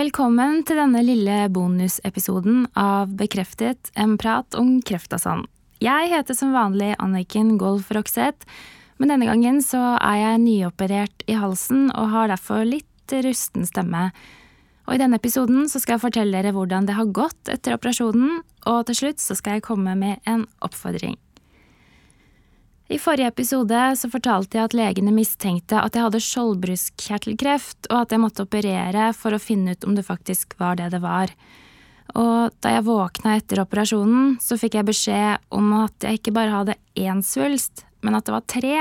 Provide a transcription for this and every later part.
Velkommen til denne lille bonusepisoden av Bekreftet, en prat om kreft og sånn. Jeg heter som vanlig Anniken Golf Roxeth, men denne gangen så er jeg nyoperert i halsen og har derfor litt rusten stemme. Og i denne episoden så skal jeg fortelle dere hvordan det har gått etter operasjonen, og til slutt så skal jeg komme med en oppfordring. I forrige episode så fortalte jeg at legene mistenkte at jeg hadde skjoldbruskkjertelkreft, og at jeg måtte operere for å finne ut om det faktisk var det det var. Og da jeg våkna etter operasjonen, så fikk jeg beskjed om at jeg ikke bare hadde én svulst, men at det var tre.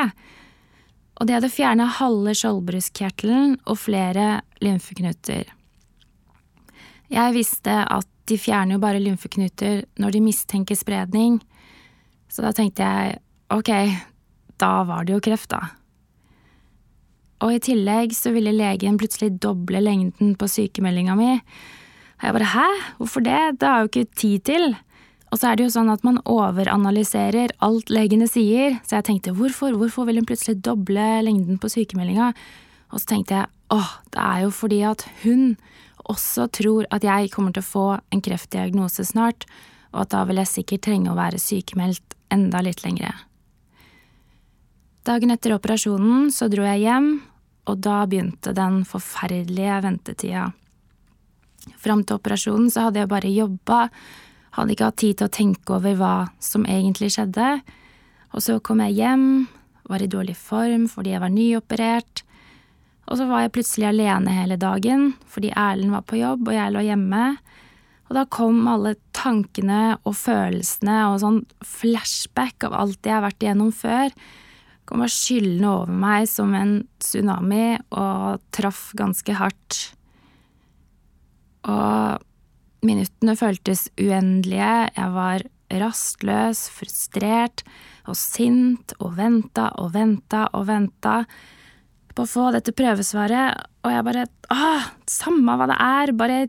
Og de hadde fjerna halve skjoldbruskkjertelen og flere lymfeknuter. Jeg visste at de fjerner jo bare lymfeknuter når de mistenker spredning, så da tenkte jeg Ok, da var det jo kreft, da. Og i tillegg så ville legen plutselig doble lengden på sykemeldinga mi. Og jeg bare hæ, hvorfor det, det har jo ikke tid til. Og så er det jo sånn at man overanalyserer alt legene sier, så jeg tenkte hvorfor, hvorfor vil hun plutselig doble lengden på sykemeldinga? Og så tenkte jeg åh, det er jo fordi at hun også tror at jeg kommer til å få en kreftdiagnose snart, og at da vil jeg sikkert trenge å være sykemeldt enda litt lengre. Dagen etter operasjonen så dro jeg hjem, og da begynte den forferdelige ventetida. Fram til operasjonen så hadde jeg bare jobba, hadde ikke hatt tid til å tenke over hva som egentlig skjedde, og så kom jeg hjem, var i dårlig form fordi jeg var nyoperert, og så var jeg plutselig alene hele dagen fordi Erlend var på jobb og jeg lå hjemme, og da kom alle tankene og følelsene og sånn flashback av alt jeg har vært igjennom før, kom og skyllende over meg som en tsunami og traff ganske hardt. Og minuttene føltes uendelige, jeg var rastløs, frustrert og sint og venta og venta og venta på å få dette prøvesvaret, og jeg bare Åh, samme hva det er, bare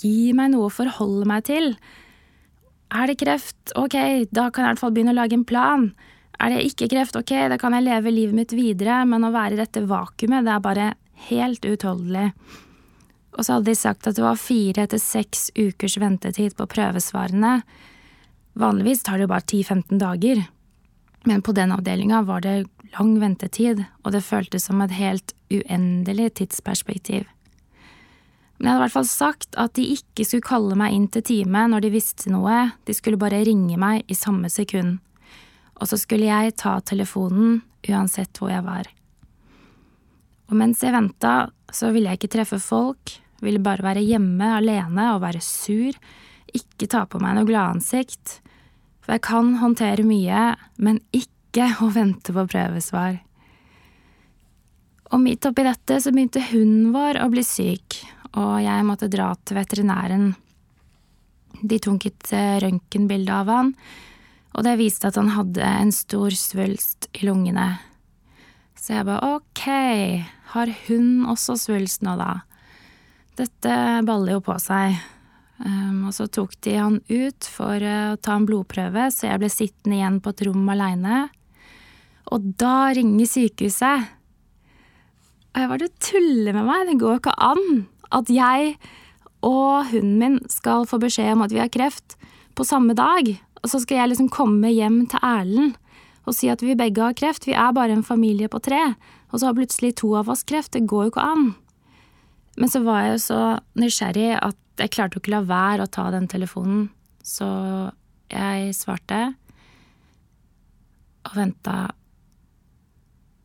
gi meg noe å forholde meg til. Er det kreft, ok, da kan jeg i hvert fall begynne å lage en plan. Er det ikke kreft, ok, da kan jeg leve livet mitt videre, men å være i dette vakuumet, det er bare helt uutholdelig. Og så hadde de sagt at det var fire til seks ukers ventetid på prøvesvarene. Vanligvis tar det jo bare 10–15 dager, men på den avdelinga var det lang ventetid, og det føltes som et helt uendelig tidsperspektiv. Men jeg hadde i hvert fall sagt at de ikke skulle kalle meg inn til time når de visste noe, de skulle bare ringe meg i samme sekund og så skulle jeg ta telefonen uansett hvor jeg var. Og mens jeg venta, så ville jeg ikke treffe folk, ville bare være hjemme alene og være sur, ikke ta på meg noe gladansikt, for jeg kan håndtere mye, men ikke å vente på prøvesvar. Og midt oppi dette så begynte hunden vår å bli syk, og jeg måtte dra til veterinæren. De tok et eh, røntgenbilde av han, og det viste at han hadde en stor svulst i lungene. Så jeg bare ok, har hun også svulst nå, da? Dette baller jo på seg. Um, og så tok de han ut for å ta en blodprøve, så jeg ble sittende igjen på et rom aleine. Og da ringer sykehuset. Og jeg bare, du tuller med meg, det går ikke an at jeg og hunden min skal få beskjed om at vi har kreft på samme dag. Og så skal jeg liksom komme hjem til Erlend og si at vi begge har kreft, vi er bare en familie på tre, og så har plutselig to av oss kreft, det går jo ikke an. Men så var jeg jo så nysgjerrig at jeg klarte jo ikke la være å ta den telefonen, så jeg svarte og venta,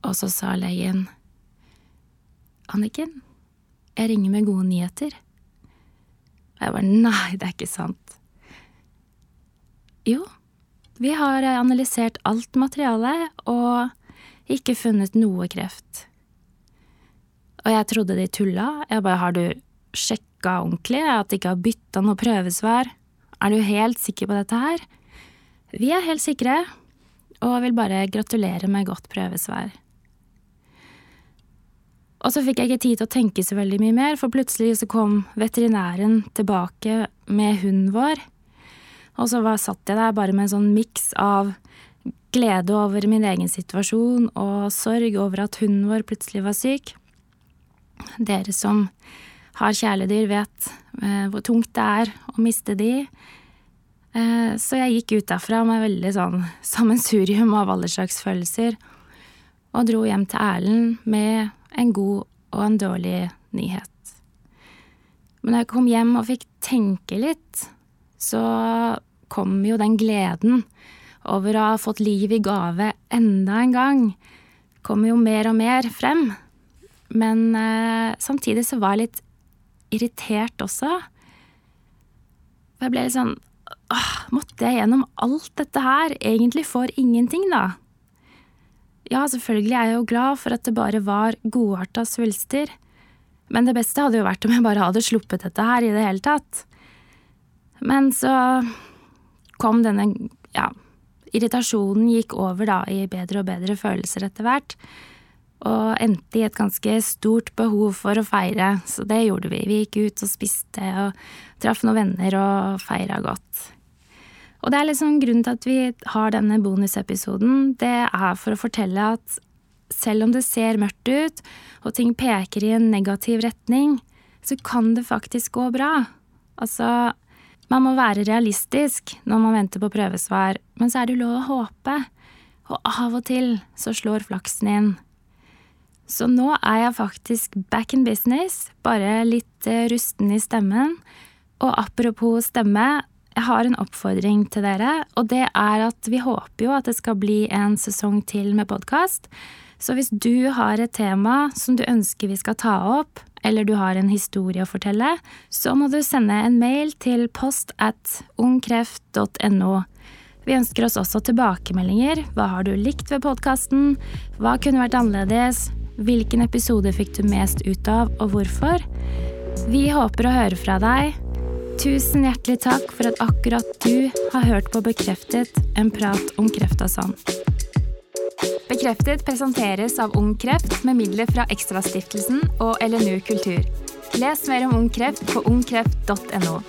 og så sa legen Anniken, jeg ringer med gode nyheter. Og jeg bare nei, det er ikke sant. Jo, vi har analysert alt materialet og ikke funnet noe kreft. Og jeg trodde de tulla. Jeg bare har du sjekka ordentlig at de ikke har bytta noe prøvesvar? Er du helt sikker på dette her? Vi er helt sikre, og vil bare gratulere med godt prøvesvar. Og så fikk jeg ikke tid til å tenke så veldig mye mer, for plutselig så kom veterinæren tilbake med hunden vår og så var, satt jeg der bare med en sånn miks av glede over min egen situasjon og sorg over at hunden vår plutselig var syk. Dere som har kjæledyr, vet eh, hvor tungt det er å miste de. Eh, så jeg gikk ut derfra med veldig sånn sammensurium av alle slags følelser, og dro hjem til Erlend med en god og en dårlig nyhet. Men da jeg kom hjem og fikk tenke litt, så kom jo den gleden over å ha fått liv i gave enda en gang, kom jo mer og mer frem. Men eh, samtidig så var jeg litt irritert også. Jeg ble litt sånn åh, Måtte jeg gjennom alt dette her, egentlig for ingenting, da? Ja, selvfølgelig er jeg jo glad for at det bare var godarta svulster, men det beste hadde jo vært om jeg bare hadde sluppet dette her i det hele tatt. Men så kom denne, ja, irritasjonen gikk over da i bedre og bedre følelser etter hvert og endte i et ganske stort behov for å feire, så det gjorde vi. Vi gikk ut og spiste og traff noen venner og feira godt. Og det er liksom grunnen til at vi har denne bonusepisoden, det er for å fortelle at selv om det ser mørkt ut, og ting peker i en negativ retning, så kan det faktisk gå bra. Altså, man må være realistisk når man venter på prøvesvar, men så er det lov å håpe. Og av og til så slår flaksen inn. Så nå er jeg faktisk back in business, bare litt eh, rusten i stemmen. Og apropos stemme, jeg har en oppfordring til dere, og det er at vi håper jo at det skal bli en sesong til med podkast. Så hvis du har et tema som du ønsker vi skal ta opp, eller du har en historie å fortelle, så må du sende en mail til post at ungkreft.no. Vi ønsker oss også tilbakemeldinger. Hva har du likt ved podkasten? Hva kunne vært annerledes? Hvilken episode fikk du mest ut av, og hvorfor? Vi håper å høre fra deg. Tusen hjertelig takk for at akkurat du har hørt på Bekreftet, en prat om kreft og sånn. Bekreftet presenteres av Ung Kreft med midler fra Ekstrastiftelsen og LNU kultur. Les mer om Ung Kreft på ungkreft.no.